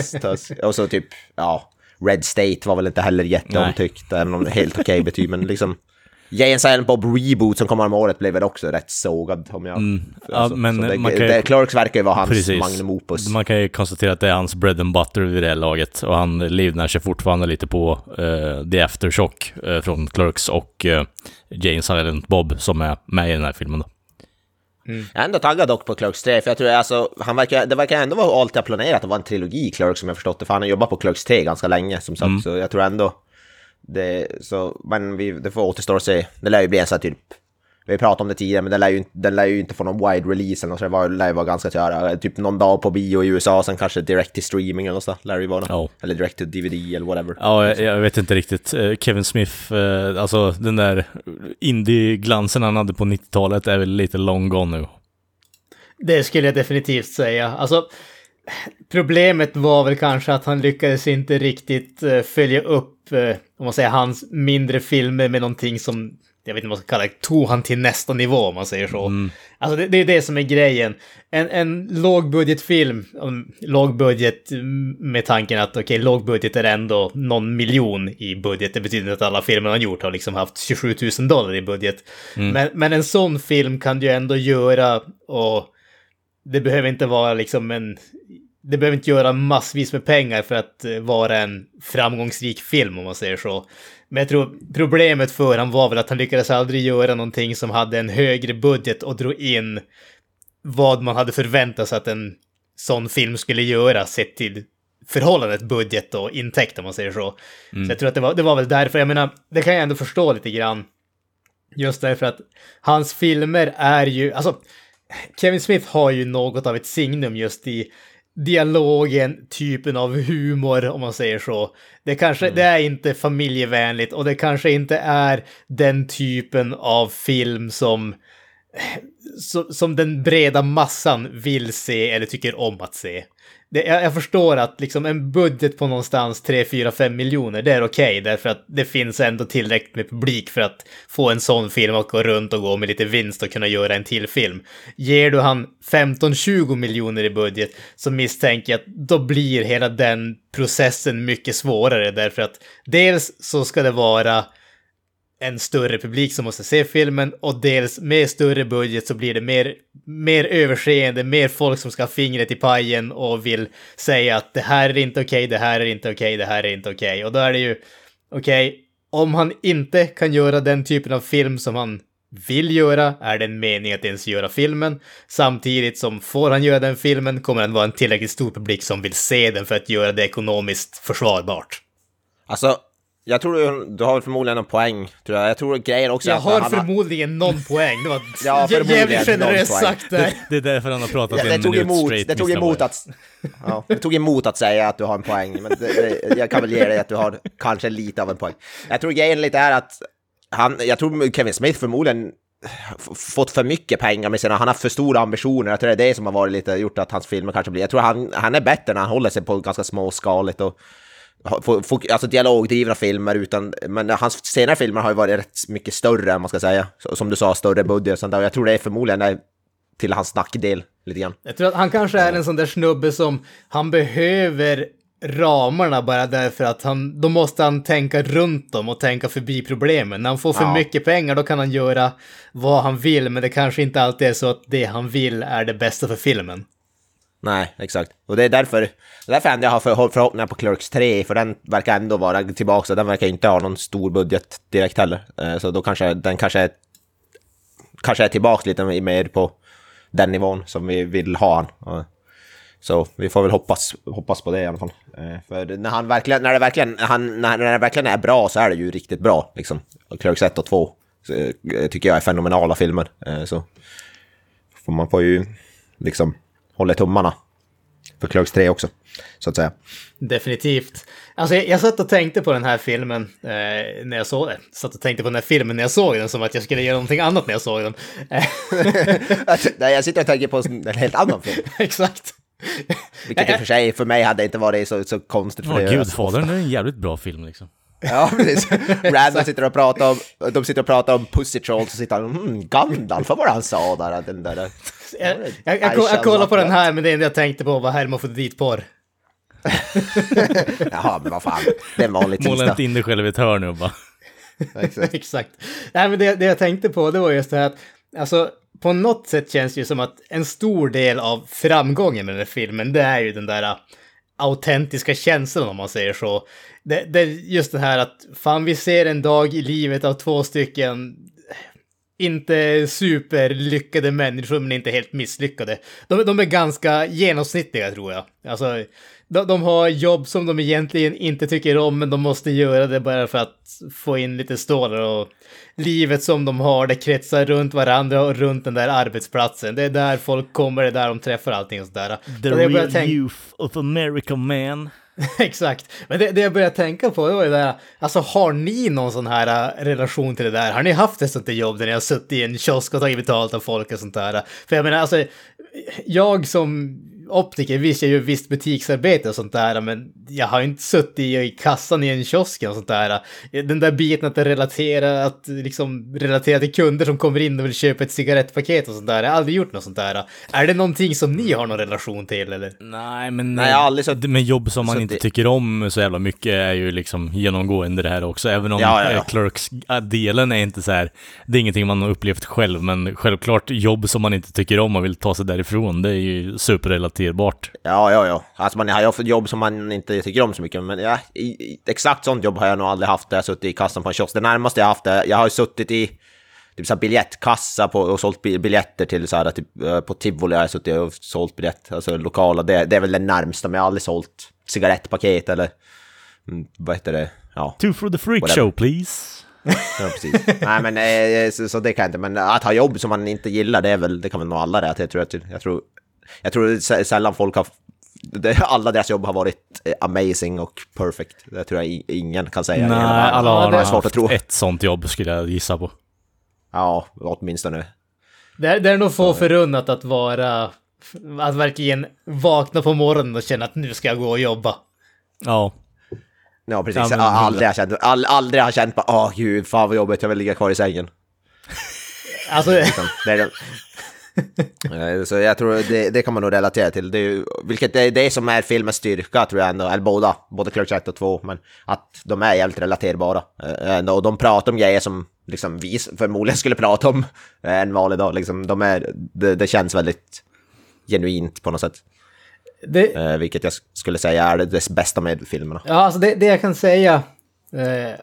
och så typ, ja, Red State var väl inte heller jätteomtyckt, även om helt okej okay betyg, men liksom Jay and Silent Bob Reboot som kommer om året blev väl också rätt sågad om jag... Mm. Alltså, ja, men det, man kan det, Clerks verkar ju vara hans precis. magnum opus. Man kan ju konstatera att det är hans bread and butter vid det här laget och han livnär sig fortfarande lite på uh, The Aftershock uh, från Clerks och uh, Jay and Silent Bob som är med i den här filmen då. Mm. Jag är ändå taggad dock på Clerks 3, för jag tror alltså, han verkar, det verkar ändå vara allt jag planerat att vara en trilogi Clerks som jag förstått det, för han har jobbat på Clerks 3 ganska länge som sagt, mm. så jag tror ändå det, så, men vi, det får återstå att se. Det lär ju bli en sån här typ vi pratat om det tidigare, men den lär ju, den lär ju inte få någon wide release eller något, så det var, lär ju vara ganska göra. Typ någon dag på bio i USA, sen kanske direct to streaming eller så, lär det ju vara. Oh. Eller direct to DVD eller whatever. Ja, jag, jag, vet inte riktigt. Eh, Kevin Smith, eh, alltså den där indie-glansen han hade på 90-talet är väl lite long gone nu. Det skulle jag definitivt säga. Alltså, problemet var väl kanske att han lyckades inte riktigt uh, följa upp, om man säger hans mindre filmer med någonting som jag vet inte vad man ska kalla det, tog han till nästa nivå om man säger så. Mm. Alltså det, det, är det som är grejen. En, en lågbudgetfilm, lågbudget med tanken att okej, okay, lågbudget är ändå någon miljon i budget. Det betyder att alla filmer han gjort har liksom haft 27 000 dollar i budget. Mm. Men, men en sån film kan du ändå göra och det behöver inte vara liksom en... Det behöver inte göra massvis med pengar för att eh, vara en framgångsrik film om man säger så. Men jag tror problemet för honom var väl att han lyckades aldrig göra någonting som hade en högre budget och drog in vad man hade förväntat sig att en sån film skulle göra sett till förhållandet budget och intäkt om man säger så. Mm. Så jag tror att det var, det var väl därför, jag menar, det kan jag ändå förstå lite grann. Just därför att hans filmer är ju, alltså Kevin Smith har ju något av ett signum just i dialogen, typen av humor om man säger så. Det kanske, mm. det är inte familjevänligt och det kanske inte är den typen av film som som den breda massan vill se eller tycker om att se det, jag, jag, förstår att liksom en budget på någonstans 3, 4, 5 miljoner, det är okej, okay, därför att det finns ändå tillräckligt med publik för att få en sån film att gå runt och gå med lite vinst och kunna göra en till film. Ger du han 15-20 miljoner i budget så misstänker jag att då blir hela den processen mycket svårare, därför att dels så ska det vara en större publik som måste se filmen och dels med större budget så blir det mer, mer överseende, mer folk som ska ha fingret i pajen och vill säga att det här är inte okej, det här är inte okej, det här är inte okej. Och då är det ju, okej, om han inte kan göra den typen av film som han vill göra, är det en mening att ens göra filmen. Samtidigt som får han göra den filmen kommer den vara en tillräckligt stor publik som vill se den för att göra det ekonomiskt försvarbart. Alltså, jag tror du, du har förmodligen en poäng, tror jag. Jag tror grejen också Jag har han förmodligen någon poäng. Det var Ja, <laughs> jävligt generöst någon sagt där. Det är därför han har pratat Ja, det, en tog minut emot, straight. det, tog emot att, ja, det tog emot att säga att du har en poäng, men det, det, jag kan väl ge dig att du har kanske lite av en poäng. Jag tror grejen lite är att han, jag tror Kevin Smith förmodligen fått för mycket pengar med sina, han har för stora ambitioner, jag tror det är det som har varit lite, gjort att hans filmer kanske blir, jag tror han, han är bättre när han håller sig på ganska småskaligt och alltså dialogdrivna filmer utan, men hans senare filmer har ju varit rätt mycket större man ska säga. Som du sa, större budget och sånt där. Och jag tror det är förmodligen till hans nackdel lite grann. Jag tror att han kanske är en sån där snubbe som han behöver ramarna bara därför att han, då måste han tänka runt dem och tänka förbi problemen. När han får för Ja. mycket pengar då kan han göra vad han vill, men det kanske inte alltid är så att det han vill är det bästa för filmen. Nej, exakt. Och det är därför, därför ändå jag har för, förhoppningar på Clerks 3, för den verkar ändå vara tillbaka, den verkar inte ha någon stor budget direkt heller. Eh, så då kanske den kanske är, kanske är tillbaka lite mer på den nivån som vi vill ha han. Så vi får väl hoppas, hoppas på det i alla fall. Eh, för när han verkligen, när det verkligen, han, när, när det verkligen är bra så är det ju riktigt bra liksom. Clerks 1 och 2 eh, tycker jag är fenomenala filmer. Så får man får ju liksom hålla tummarna för Clerks 3 också, så att säga. Definitivt. Alltså jag, jag satt och tänkte på den här filmen eh, när jag såg den. Satt och tänkte på den här filmen när jag såg den som att jag skulle göra någonting annat när jag såg den. <laughs> Eh, Nej, jag sitter och tänker på en helt annan film. <laughs> Exakt. Vilket i och för sig för mig hade inte varit så, så konstigt. För är Gudfadern är en jävligt bra film liksom. Ja, <laughs> precis. Randall sitter och pratar om, de sitter och pratar om Pussy Troll, så sitter han mm, Gandalf, vad var det han sa där? Den där. Jag, jag, jag, jag kollar på den här men det enda jag tänkte på var hermafroditporr. <laughs> Jaha, men vad fan, det är en vanlig Måla tisdag. inte in dig själv i ett hörn nu och bara. Exakt. <laughs> Exakt. Nej, men det, det jag tänkte på det var just det här att, alltså, på något sätt känns det ju som att en stor del av framgången med den här filmen, det är ju den där autentiska känslan om man säger så. Det, det är just det här att, fan vi ser en dag i livet av två stycken eh, inte superlyckade människor, men inte helt misslyckade. De, de är ganska genomsnittliga tror jag. Alltså, de, de har jobb som de egentligen inte tycker om, men de måste göra det bara för att få in lite stålar och livet som de har, det kretsar runt varandra och runt den där arbetsplatsen. Det är där folk kommer, det är där de träffar allting och sådär. The Och real tänka- youth of America man. <laughs> Exakt. Men det, det jag började tänka på det var ju det där, alltså har ni någon sån här äh, relation till det där? Har ni haft ett sånt där jobb där ni har suttit i en kiosk och tagit betalt av folk och sånt där? För jag menar, alltså, jag som optiker, visst jag gör visst butiksarbete och sånt där, men jag har ju inte suttit i, kassan i en kiosk och sånt där. Den där biten att relatera, att liksom relatera till kunder som kommer in och vill köpa ett cigarettpaket och sånt där. Jag har aldrig gjort något sånt där. Är det någonting som ni har någon relation till eller? Nej, men Nej, jag har aldrig suttit- det med jobb som man suttit- inte tycker om så jävla mycket är ju liksom genomgående det här också. Även om Ja, ja, ja. eh, Clerks-delen är inte så här, det är ingenting man har upplevt själv, men självklart jobb som man inte tycker om och vill ta sig därifrån, det är ju superrelaterbart. Ja, ja, ja. Alltså man har ju ett jobb som man inte tycker om så mycket, men ja, i, exakt sånt jobb har jag nog aldrig haft där jag suttit i kassan på en kiosk. Det närmaste jag haft det, jag har ju suttit i typ så här biljettkassa på, och sålt bi- biljetter till så här, typ, eh, på tivoli har jag suttit och sålt biljett, alltså lokala, det, det är väl det närmsta, men jag har aldrig sålt cigarettpaket eller mm, vad heter det, ja. Two for the freak Whatever. show please. <laughs> Ja, precis. Nej, men eh, så, så det kan jag inte. Men att ha jobb som man inte gillar, det är väl, det kan väl nog alla det. Jag tror, jag tror, jag tror sä- sällan folk har, <laughs> alla deras jobb har varit eh, amazing och perfect. Det tror jag ingen kan säga. Nej, alla har det är nog svårt att tro. ett sånt jobb skulle jag gissa på. Ja, åtminstone. Det är, det är nog få förunnat att vara, att verkligen vakna på morgonen och känna att nu ska jag gå och jobba. Ja. Ja, precis. Ja, men- Ja, aldrig har känt, all, aldrig har känt bara, åh gud, fan vad jobbigt, jag vill ligga kvar i sängen. Alltså, Det är, det. Eh, Så jag tror det, det kan man nog relatera till. Det är, vilket är det som är filmens styrka tror jag ändå, eller båda, både Clerks 1 och 2, men att de är jävligt relaterbara. Eh, ändå, Och de pratar om grejer som liksom vi förmodligen skulle prata om eh, en vanlig dag. Liksom, de är, det, det känns väldigt genuint på något sätt. Det, Eh, vilket jag skulle säga är det bästa med filmerna. Ja, alltså det, det jag kan säga... Eh,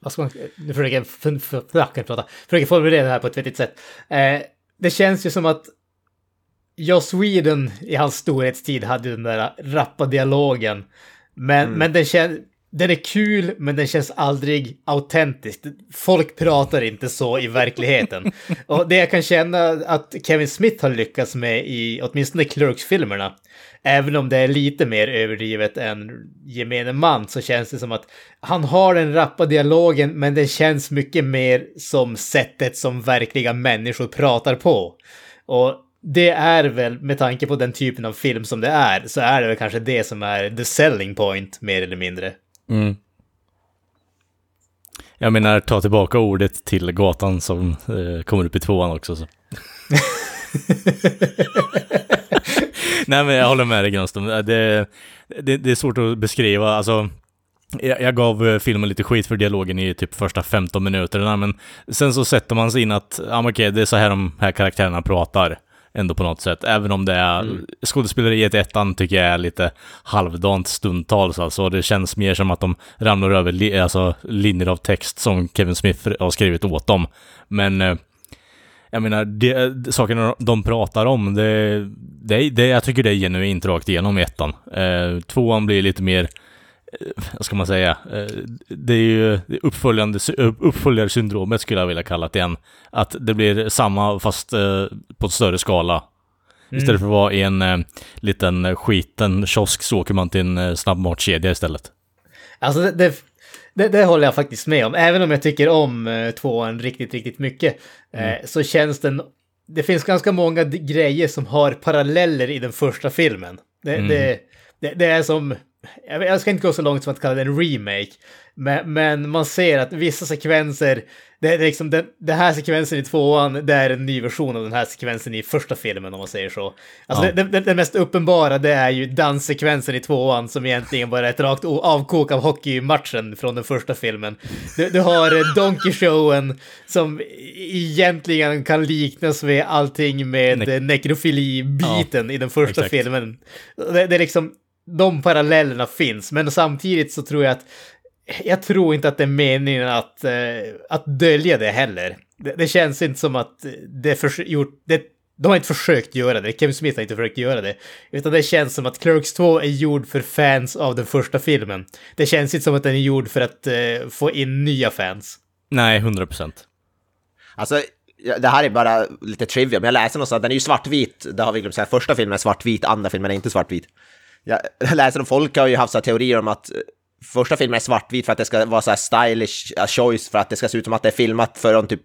vad ska man... Nu försöker jag, försöker formulera det här på ett vettigt sätt. Eh, det känns ju som att Joss Whedon i hans storhetstid hade den där rappa dialogen. Men, men den, den är kul, men den känns aldrig autentisk. Folk pratar inte så i verkligheten. <laughs> Och det jag kan känna att Kevin Smith har lyckats med i åtminstone Clerks-filmerna, även om det är lite mer överdrivet än gemene man, så känns det som att han har den rappa dialogen, men den känns mycket mer som sättet som verkliga människor pratar på. Och det är väl, med tanke på den typen av film som det är, så är det väl kanske det som är the selling point, mer eller mindre. Mm. Jag menar, ta tillbaka ordet till gatan som eh, kommer upp i tvåan också. Så. <laughs> Nej, men jag håller med dig Grönström. Det, det, det är svårt att beskriva. Alltså, jag, jag gav eh, filmen lite skit för dialogen i typ första 15 minuterna, men sen så sätter man sig in att, men okej, det är så här de här karaktärerna pratar. Ändå på något sätt. Även om det är Mm. skådespeleriet i ettan tycker jag är lite halvdant stundtals alltså. Det känns mer som att de ramlar över li, alltså, linjer av text som Kevin Smith har skrivit åt dem. Men eh, jag menar, det, det, sakerna de pratar om, det, det, det, jag tycker det är genuint rakt igenom i ettan. Eh, tvåan blir lite mer, eh, vad ska man säga, eh, det är ju uppföljande, uppföljarsyndromet skulle jag vilja kalla det igen. Att det blir samma fast eh, på ett större skala. Istället för att vara i en eh, liten eh, skiten kiosk så åker man till en eh, snabbmatskedja istället. Alltså det, det, det, det håller jag faktiskt med om. Även om jag tycker om eh, tvåan riktigt, riktigt mycket. Eh, så känns den... Det finns ganska många grejer som har paralleller i den första filmen. Det, det, det är som... Jag ska inte gå så långt som att kalla det en remake. Men, men man ser att vissa sekvenser... Det, är liksom den, den här sekvensen i tvåan, det är en ny version av den här sekvensen i första filmen om man säger så. Alltså Ja. det, det, det mest uppenbara det är ju danssekvensen i tvåan som egentligen bara är ett rakt avkok av hockeymatchen från den första filmen. Du, du har Donkey Showen som egentligen kan liknas med allting med Ne- nekrofili-biten i den första exakt. filmen. Det, det är liksom, de parallellerna finns, men samtidigt så tror jag att jag tror inte att det är meningen att, eh, att dölja det heller. Det, det känns inte som att det är förs- gjort... Det, de har inte försökt göra det, Kevin Smith har inte försökt göra det. Utan det känns som att Clerks 2 är gjord för fans av den första filmen. Det känns inte som att den är gjord för att eh, få in nya fans. Nej, 100 procent. Alltså, det här är bara lite trivia, men jag läste någonstans, den är ju svartvit, det har vi glömt säga, första filmen är svartvit, andra filmen är inte svartvit. Jag <laughs> läser om folk har ju haft så här teorier om att eh, första filmen är svartvit för att det ska vara så här stylish eh, choice, för att det ska se ut som att det är filmat från typ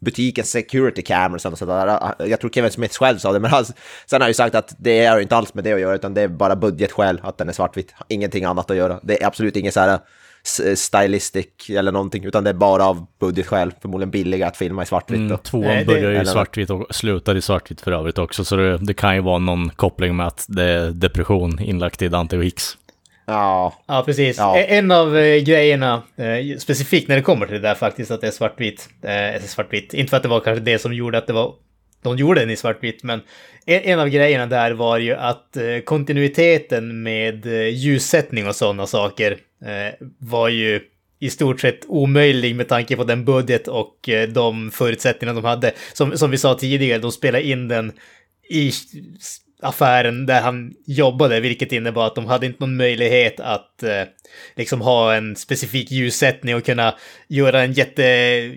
butikens security cameras och sådär. Ah, jag tror Kevin Smith själv sa det, men han, sen har han ju sagt att det är ju inte alls med det att göra, utan det är bara budgetskäl att den är svartvit. Ingenting annat att göra. Det är absolut inget så här stylistic eller någonting, utan det är bara av budgetskäl. Förmodligen billigare att filma i svartvitt. Mm, tvåan Nej, det- börjar ju i svartvitt och slutar i svartvitt för övrigt också, så det, det kan ju vara någon koppling med att det är depression inlagt i Dante och Hicks. Ja, Ja, precis. Ja. E- En av eh, grejerna, eh, specifikt när det kommer till det där faktiskt, att det är svartvitt. Eh, eller svartvitt. Inte för att det var kanske det som gjorde att det var... De gjorde den i svartvitt, men en, en av grejerna där var ju att eh, kontinuiteten med eh, ljussättning och sådana saker eh, Eh, var ju i stort sett omöjlig med tanke på den budget och eh, de förutsättningar de hade. Som, som vi sa tidigare, de spelade in den i affären där han jobbade, vilket innebar att de hade inte någon möjlighet att eh, liksom ha en specifik ljussättning och kunna göra en jätte,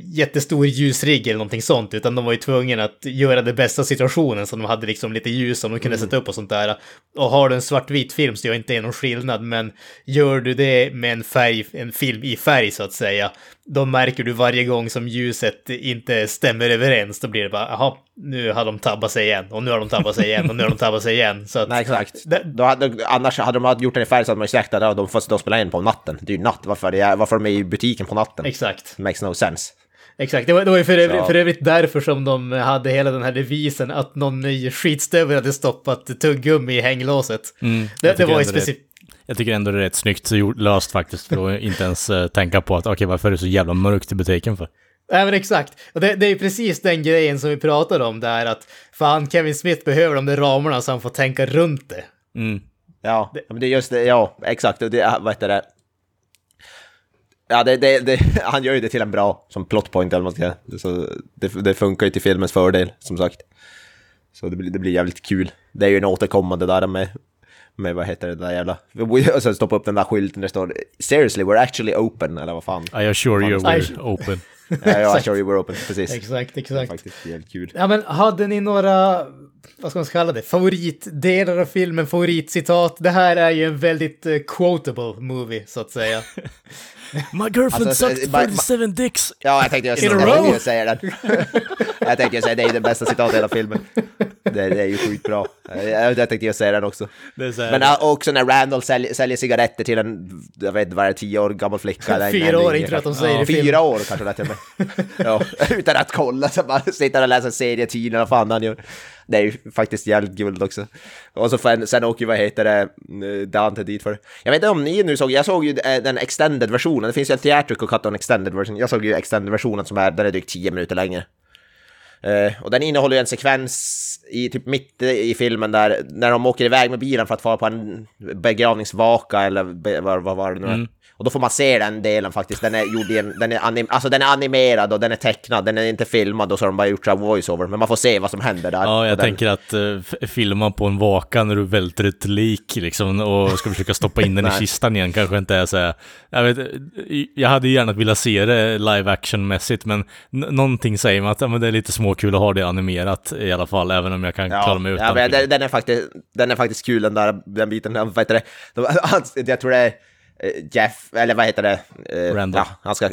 jättestor ljusrigg eller någonting sånt, utan de var ju tvungna att göra det bästa situationen så de hade liksom lite ljus som de kunde sätta upp och sånt där. Och har du en svartvit film så gör inte det någon skillnad, men gör du det med en färg, en film i färg så att säga, då märker du varje gång som ljuset inte stämmer överens, då blir det bara, jaha, nu har de tabbat sig igen, och nu har de tabbat sig igen, och nu har de tabbat sig igen. Så att, nej exakt. Det- Då hade, annars hade de gjort den i färg så hade man ju sagt att de får de spela in på natten. Det är ju natt, varför, är det, varför de är i butiken på natten? Exakt. Makes no sense. Exakt, det var, det var ju för, övrigt, för övrigt därför som de hade hela den här devisen att någon ny skitstövel hade stoppat tuggummi i hänglåset. Mm, det, det var ju det- specifikt. Jag tycker ändå det är rätt snyggt löst faktiskt, för att inte ens eh, tänka på att okej, varför är det så jävla mörkt i butiken för? Ja men exakt. Och det, det är precis den grejen som vi pratade om där att fan Kevin Smith behöver de där ramarna så han får tänka runt det. Mm. Ja, men det är just det, ja, exakt. Och det, vad heter det? Ja, det, det, det, <laughs> han gör ju det till en bra, som plot point eller vad man ska säga. Så det, det funkar ju till filmens fördel, som sagt. Så det blir, det blir jävligt kul. Det är ju en återkommande där med, med vad heter det där jävla... <laughs> Och sen stoppa upp den där skylten där det står “Seriously, we're actually open” eller vad fan. I assure you Fan, we're open. Ja, ja, Exakt. sure you were open, precis. Exakt, Det är exakt. faktiskt jävligt kul. Ja men hade ni några, vad ska man kalla det, favoritdelar av filmen, favoritcitat? Det här är ju en väldigt eh, quotable movie så att säga. <laughs> My girlfriend Alltså, sucked eh, ma- 37 dicks! Ja, jag tänkte jag, In a jag, row? tänkte jag säga den. jag tänkte <laughs> jag säga det är det bästa citatet i hela filmen. Det, det är ju sjukt bra. Jag, jag tänkte jag säga den också. Det är Men också när Randall sälj, säljer cigaretter till en, jag vet inte vad det är, tio år gammal flicka. <laughs> Fyra år, jag att de kanske. säger filmen. Fyra år kanske det till och med. Ja, utan att kolla, så bara sitter och läser serietidningar, vad fan han gör. Det är ju faktiskt jävligt guld också. Och så fan, sen åker ju, vad heter det, Dante dit för. Jag vet inte om ni nu såg, jag såg ju eh, den extended versionen, det finns ju en theatrical cut och en extended version. Jag såg ju extended versionen som är, den är drygt 10 minuter längre. Uh, och den innehåller ju en sekvens i typ mitt eh, i filmen där när de åker iväg med bilen för att fara på en begravningsvaka eller be, vad, vad var det nu mm. Och då får man se den delen faktiskt. Den är gjord en, den är, anim, alltså den är animerad och den är tecknad. Den är inte filmad och så har de bara gjort voice-over. Men man får se vad som händer där. Ja, jag den, tänker att uh, filma på en vaka när du välter ett lik liksom och ska försöka stoppa in den i <laughs> kistan igen kanske inte är så här, jag vet, jag hade gärna velat se det live action-mässigt men någonting säger mig att ja, det är lite småkul att ha det animerat i alla fall, även om jag kan klara mig utan. ja, den, den, är faktiskt, den är faktiskt kul den där den biten. Vad heter det? De, han, <laughs> jag tror det är Jeff, eller vad heter det? Eh, Randall. Ja, han ska,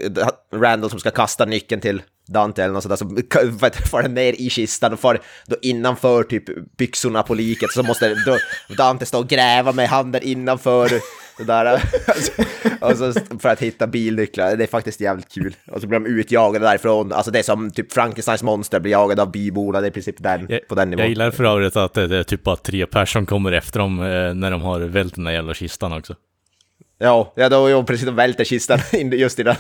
Randall som ska kasta nyckeln till Dante eller något sånt där, så far den ner i kistan och far då innanför typ byxorna på liket så måste då, Dante stå och gräva med handen innanför det där. <laughs> och så för att hitta bilnycklar, det är faktiskt jävligt kul. Och så blir de utjagade därifrån, alltså det är som typ Frankensteins monster blir jagade av byborna, det är i princip den, Jag, på den nivån. jag gillar för övrigt att det är typ bara tre personer som kommer efter dem eh, när de har vält den där jävla kistan också. Ja, ja då, ja, precis, de välter kistan <laughs> just i den.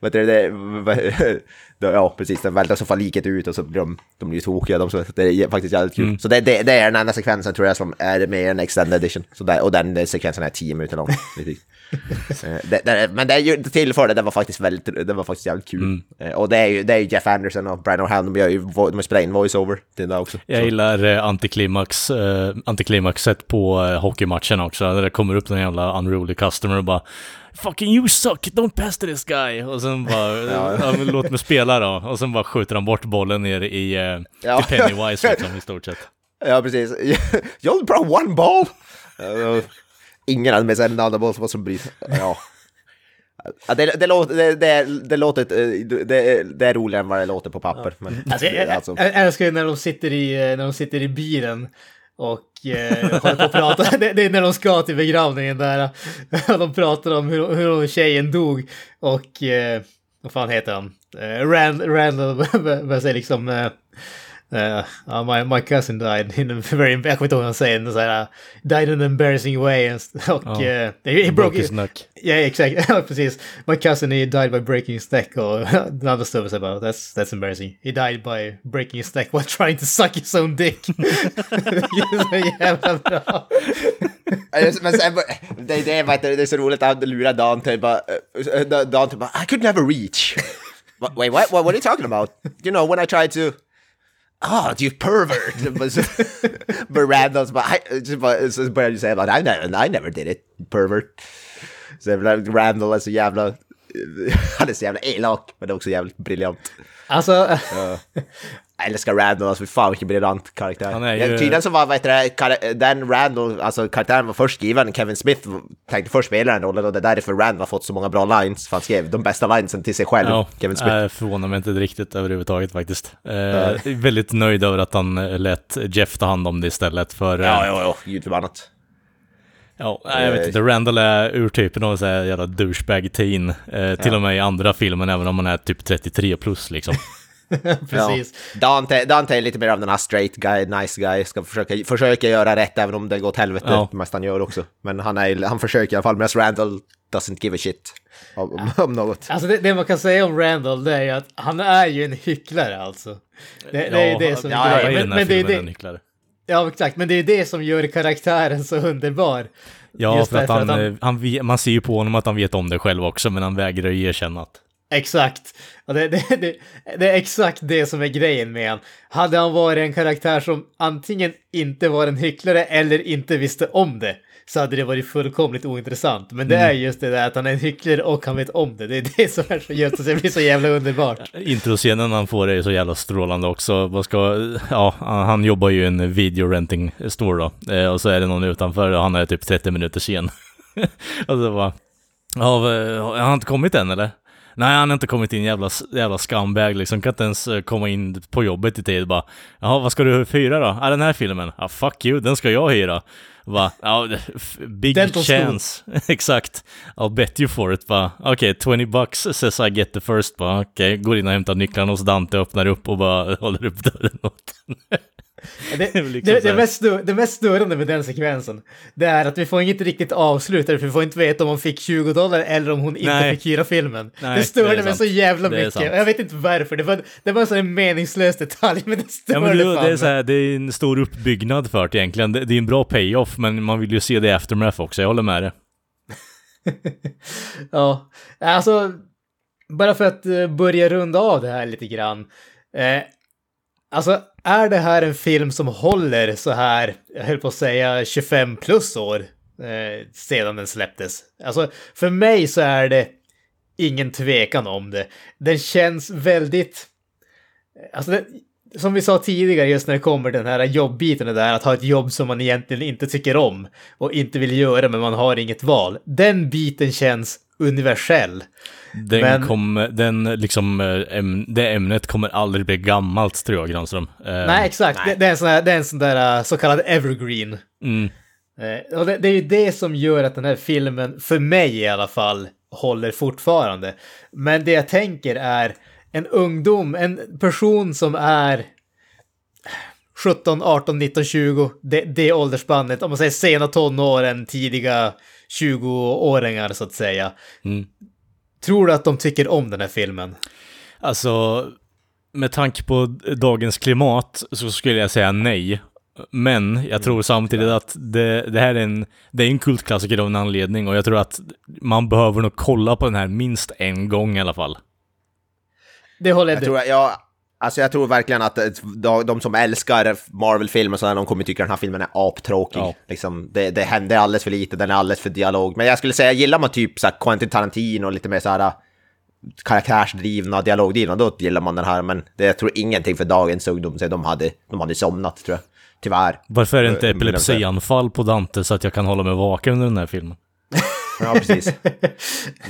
Vet du, det, ja, precis, den välter så far liket ut och så blir de, de blir tokiga. De, så det är faktiskt jävligt kul. Så det, det, det är den enda sekvensen tror jag som är med i en extended edition. Så där, och den sekvensen är tio minuter lång. <laughs> Det, det, men det är ju till det, den var faktiskt väldigt, den var faktiskt jävligt kul. Eh, Och det är ju, det är Jeff Anderson och Brian O'Halloran, de gör ju, de har spelat in voice-over till det också. Jag Så- gillar eh, antiklimax, eh, antiklimaxet på eh, hockeymatchen också, där det kommer upp någon jävla unruly customer och bara Fucking you suck, don't pass to this guy! Och sen bara, <laughs> ja. men låt mig spela då. Och sen bara skjuter han bort bollen ner i, eh, Ja. till Pennywise liksom i stort sett. <laughs> Ja, precis. You only brought one ball! <laughs> Ingen hade med sig en annan boll som som bryt. <laughs> Ja. Ja, det, det, låter, det, det, det, låter, eh, det, det är roligare än vad det låter på papper. Men, Alltså, jag, jag, alltså, jag älskar när de sitter i, eh, när de sitter i bilen och eh, håller på att prata. <laughs> Det, det är när de ska till begravningen där. eh, <laughs> De pratar om hur, hur hon tjejen dog och eh, vad fan heter han? Eh, Rand, Randall börjar säga liksom eh, eh, ja, my, my cousin died <laughs> in a very, jag kommer inte ihåg vad han säger, så här, died in an embarrassing way. and st- Och Ja. eh, he, he Broke his neck. Ja, exakt. Ja, precis. My cousin he died by breaking his neck och den andra snubben säger bara that's, that's embarrassing. He died by breaking his neck <laughs> while trying to suck his own dick. <laughs> det är så jävla bra. men sen, det, det, är, vad heter det, det är så roligt att lura Dante bara, eh, Dante bara, I could never reach. Wait, what, what, what are you talking about? You know, when I tried to... Ah, you pervert! Men så- Men Randall så bara, I, så bara, så börjar du säga bara, I never, I never did it, pervert. Så jävla, Randall är så jävla, han är så jävla elak, men det är också jävligt briljant. Alltså, Jag älskar Randall, alltså fy fan vilken briljant karaktär. Han är Ja, ju- Tydligen så var vet du, det, den Randall, alltså karaktären var först skriven, Kevin Smith tänkte först spela den rollen och det är därför Randall har fått så många bra lines, för han skrev de bästa linesen till sig själv, Ja, Kevin Smith. jag förvånar mig inte riktigt överhuvudtaget faktiskt. Eh, väldigt nöjd över att han eh, lät Jeff ta hand om det istället för... eh, Ja, ja, ja, gud förbannat. Ja, jag vet inte. Randall är urtypen av så här jävla douchebag-teen. Eh, till Ja. och med i andra filmen, även om man är typ 33 plus liksom. <laughs> <laughs> Precis. Ja. Dante, Dante är lite mer av den här straight guy, nice guy, ska försöka, försöka göra rätt även om det går åt helvete Ja. mest han gör också. Men han, är, han försöker i alla fall, medan Randall doesn't give a shit om, <laughs> om något. Alltså det, det man kan säga om Randall det är ju att han är ju en hycklare alltså. Det, det är ju det som ja, är grejen. Men, men det är det, han hycklare. Ja, exakt. Men det är det som gör karaktären så underbar. Ja, Just för att han, att han- eh, han, vet- man ser ju på honom att han vet om det själv också, men han vägrar ju erkänna att... Exakt. Och det, <laughs> det, det, det är exakt det som är grejen med han. Hade han varit en karaktär som antingen inte var en hycklare eller inte visste om det så hade det varit fullkomligt ointressant. Men det Mm. är just det där att han är en hycklare och han vet om det. Det är det som är så just det blir så jävla underbart. <laughs> Introscenen han får är så jävla strålande också. Vad ska, ja, han jobbar ju i en video renting store då. Eh, och så är det någon utanför och han är typ 30 minuter sen. och så bara, ja, har han inte kommit än eller? Nej, han har inte kommit in, jävla, jävla scumbag liksom. Kan inte ens eh, komma in på jobbet i tid. Bara, jaha, vad ska du hyra då? Ja, den här filmen. Ja, fuck you, den ska jag hyra. Va? Ja, f- big Dental chance. <laughs> Exakt. I'll bet you for it. Okej, 20 bucks says I get the first. Okej, går in och hämtar nycklarna hos Dante, öppnar upp och bara <laughs> håller upp dörren åt den. <laughs> Det, <laughs> liksom det, mest stö, det mest störande med den sekvensen, det är att vi får inget riktigt avslut, för vi får inte veta om hon fick 20 dollar eller om hon inte Nej. fick hyra filmen. Nej, det störde mig så jävla mycket. sant. Jag vet inte varför, det var, det var en sån här meningslös detalj, men det störde Ja men det, fan det, är så här, det är en stor uppbyggnad för det egentligen. Det, det är en bra payoff, men man vill ju se det i aftermath också, jag håller med dig. <laughs> Ja, alltså, bara för att eh, börja runda av det här lite grann. Eh, alltså, är det här en film som håller så här, jag höll på att säga 25 plus år eh, sedan den släpptes? Alltså, för mig så är det ingen tvekan om det. Den känns väldigt... Eh, alltså, det, som vi sa tidigare, just när det kommer den här jobbbiten, det där att ha ett jobb som man egentligen inte tycker om och inte vill göra, men man har inget val. Den biten känns universell. Den Men- kom, den liksom, eh, äm, det ämnet kommer aldrig bli gammalt tror jag, Granström. Eh, Nej, exakt. Det, det, är en sån här, det är en sån där uh, så kallad evergreen. Mm. Eh, och det, det är ju det som gör att den här filmen, för mig i alla fall, håller fortfarande. Men det jag tänker är en ungdom, en person som är 17, 18, 19, 20, det, det åldersspannet, om man säger sena tonåren, tidiga 20-åringar så att säga. Mm. Tror du att de tycker om den här filmen? Alltså, med tanke på dagens klimat så skulle jag säga nej. Men jag tror samtidigt att det, det här är en, det är en kultklassiker av en anledning och jag tror att man behöver nog kolla på den här minst en gång i alla fall. Det håller Jag jag tror, ja, alltså jag tror verkligen att eh, de, som älskar Marvel-filmer så här, de kommer tycka den här filmen är aptråkig. Ja. Liksom, det, det händer alldeles för lite, den är alldeles för dialog. Men jag skulle säga, gillar man typ så här Quentin Tarantino och lite mer så här karaktärsdrivna, dialogdrivna, då gillar man den här. Men det, jag tror ingenting för dagens ungdom, så de hade, de hade somnat tror jag. Tyvärr. Varför är det inte Eh, men- epilepsianfall på Dante så att jag kan hålla mig vaken under den här filmen? Ja, precis.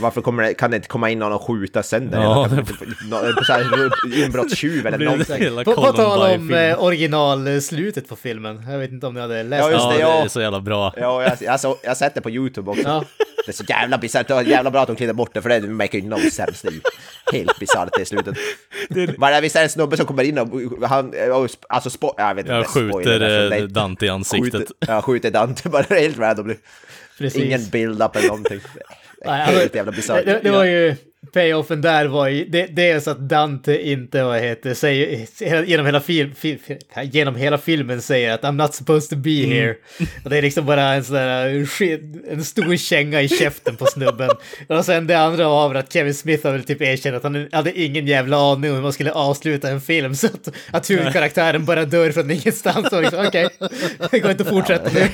Varför kommer det, kan det inte komma in någon och skjuta sönder? Ja, Eller kan det Inbrottstjuv eller någonting. hela På, på tal om eh, originalslutet på filmen. Jag vet inte om ni hade läst Ja, just Ja, det, det ja. är så jävla bra. Ja, jag, jag, så, jag har sett det på YouTube också. Ja. Det är så jävla bisarrt, det var jävla bra att de klippte bort det för det make ju no sense. Det är helt bisarrt i slutet. Det, visst är det en snubbe som kommer in och han, alltså spo, jag vet inte. Jag spoiler, skjuter därför eh, det- Dante i ansiktet. Skjuter, ja, skjuter Dante bara helt randomly. Precis. Ingen build-up eller någonting. <laughs> Nej, Helt alltså, jävla bisarrt. Det, det var ju, payoffen där var ju, det, så att Dante inte, vad heter säger, genom hela, film, fil, genom hela filmen säger att I'm not supposed to be here. Och det är liksom bara en sån där, skit- en stor känga i käften på snubben. <laughs> Och sen det andra var att Kevin Smith har väl typ erkänt att han hade ingen jävla aning om hur man skulle avsluta en film. Så att, att huvudkaraktären bara dör från ingenstans och liksom, okej, det går inte att fortsätta nu.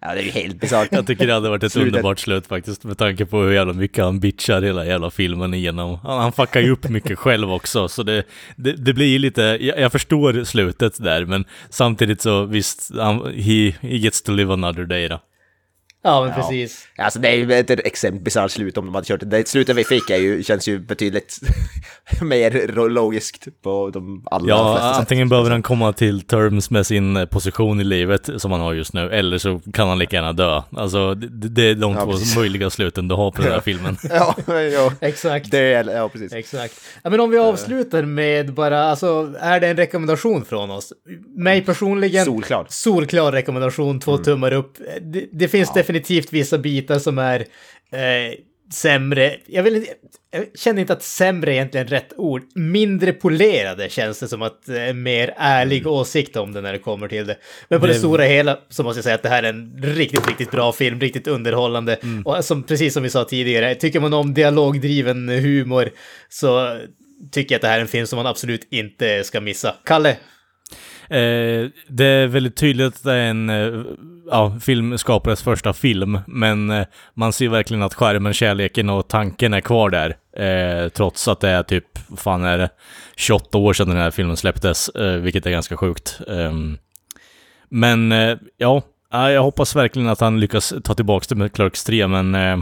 Ja, det är ju helt bisarrt. Jag tycker det hade varit ett Slutet. underbart slut faktiskt, med tanke på hur jävla mycket han bitchar hela jävla filmen igenom. Han, han fuckar ju upp mycket själv också, så det, det, det blir lite, jag, jag förstår slutet där, men samtidigt så visst, han, he, he gets to live another day då. Ja, men precis. Alltså det är ju ett extremt bisarrt slut om de hade kört det. Det slutet vi fick är ju, känns ju betydligt <laughs> mer logiskt på de allra Ja, flesta sätt. antingen behöver han komma till terms med sin eh, position i livet som han har just nu, eller så kan han lika gärna dö. Alltså, det, det är de Ja, två precis. möjliga sluten du har på den här <laughs> filmen. Ja, ja. Exakt. Det är, ja, precis. Exakt. Ja, men om vi avslutar med bara, alltså, är det en rekommendation från oss? Mig personligen, Solklart. solklar rekommendation, två tummar upp. Det, det finns definitivt vissa bitar som är eh, sämre. Jag, vill, jag känner inte att sämre är egentligen rätt ord. Mindre polerade känns det som att eh, mer ärlig åsikt om det när det kommer till det. Men på det, Det- stora hela så måste jag säga att det här är en riktigt, riktigt bra film, riktigt underhållande. Och som, precis som vi sa tidigare, tycker man om dialogdriven humor så tycker jag att det här är en film som man absolut inte ska missa. Kalle? Eh, det är väldigt tydligt att det är en eh, ja, filmskapares första film, men eh, man ser verkligen att skärmen, kärleken och tanken är kvar där. Eh, trots att det är typ, vad fan är det, 28 år sedan den här filmen släpptes, eh, vilket är ganska sjukt. Ehm, men eh, ja, jag hoppas verkligen att han lyckas ta tillbaka det med Clerks 3, men eh,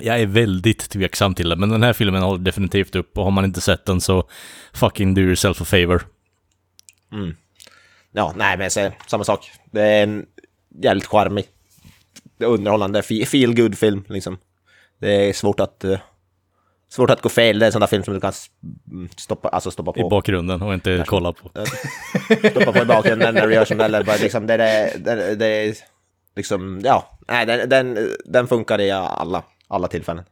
jag är väldigt tveksam till det. Men den här filmen håller definitivt upp och har man inte sett den så fucking do yourself a favor. Mm. Ja, nej men så, samma sak. Det är en jävligt charmig, underhållande, fe- feel good film liksom. Det är svårt att, eh, svårt att gå fel. Det är en sån där film som du kan mm, stoppa, alltså stoppa i på. bakgrunden och inte kolla på. stoppa på i bakgrunden när du gör som eller bara liksom det, det, det, det är liksom, ja, nej den, den, den funkar i alla, alla tillfällen.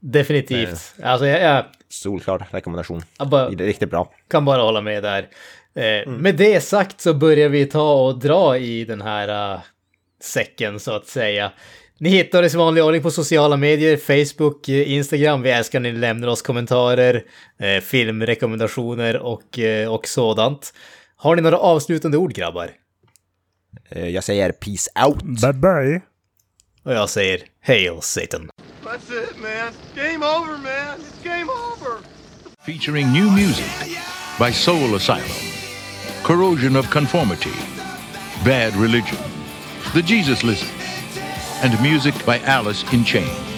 Definitivt. Alltså jag, jag, Solklar rekommendation. jag bara, Det är riktigt bra. kan bara hålla med där. Eh, Med det sagt så börjar vi ta och dra i den här uh, säcken så att säga. Ni hittar oss i vanlig ordning på sociala medier, Facebook, eh, Instagram. Vi älskar när ni lämnar oss kommentarer, eh, filmrekommendationer och, eh, och sådant. Har ni några avslutande ord grabbar? Jag säger peace out. Bye bye! Och jag säger Hail Satan. That's it, man. Game over, man. It's game over. featuring new music by Soul Asylum, Corrosion of Conformity, Bad Religion, The Jesus Lizard, and music by Alice in Chains.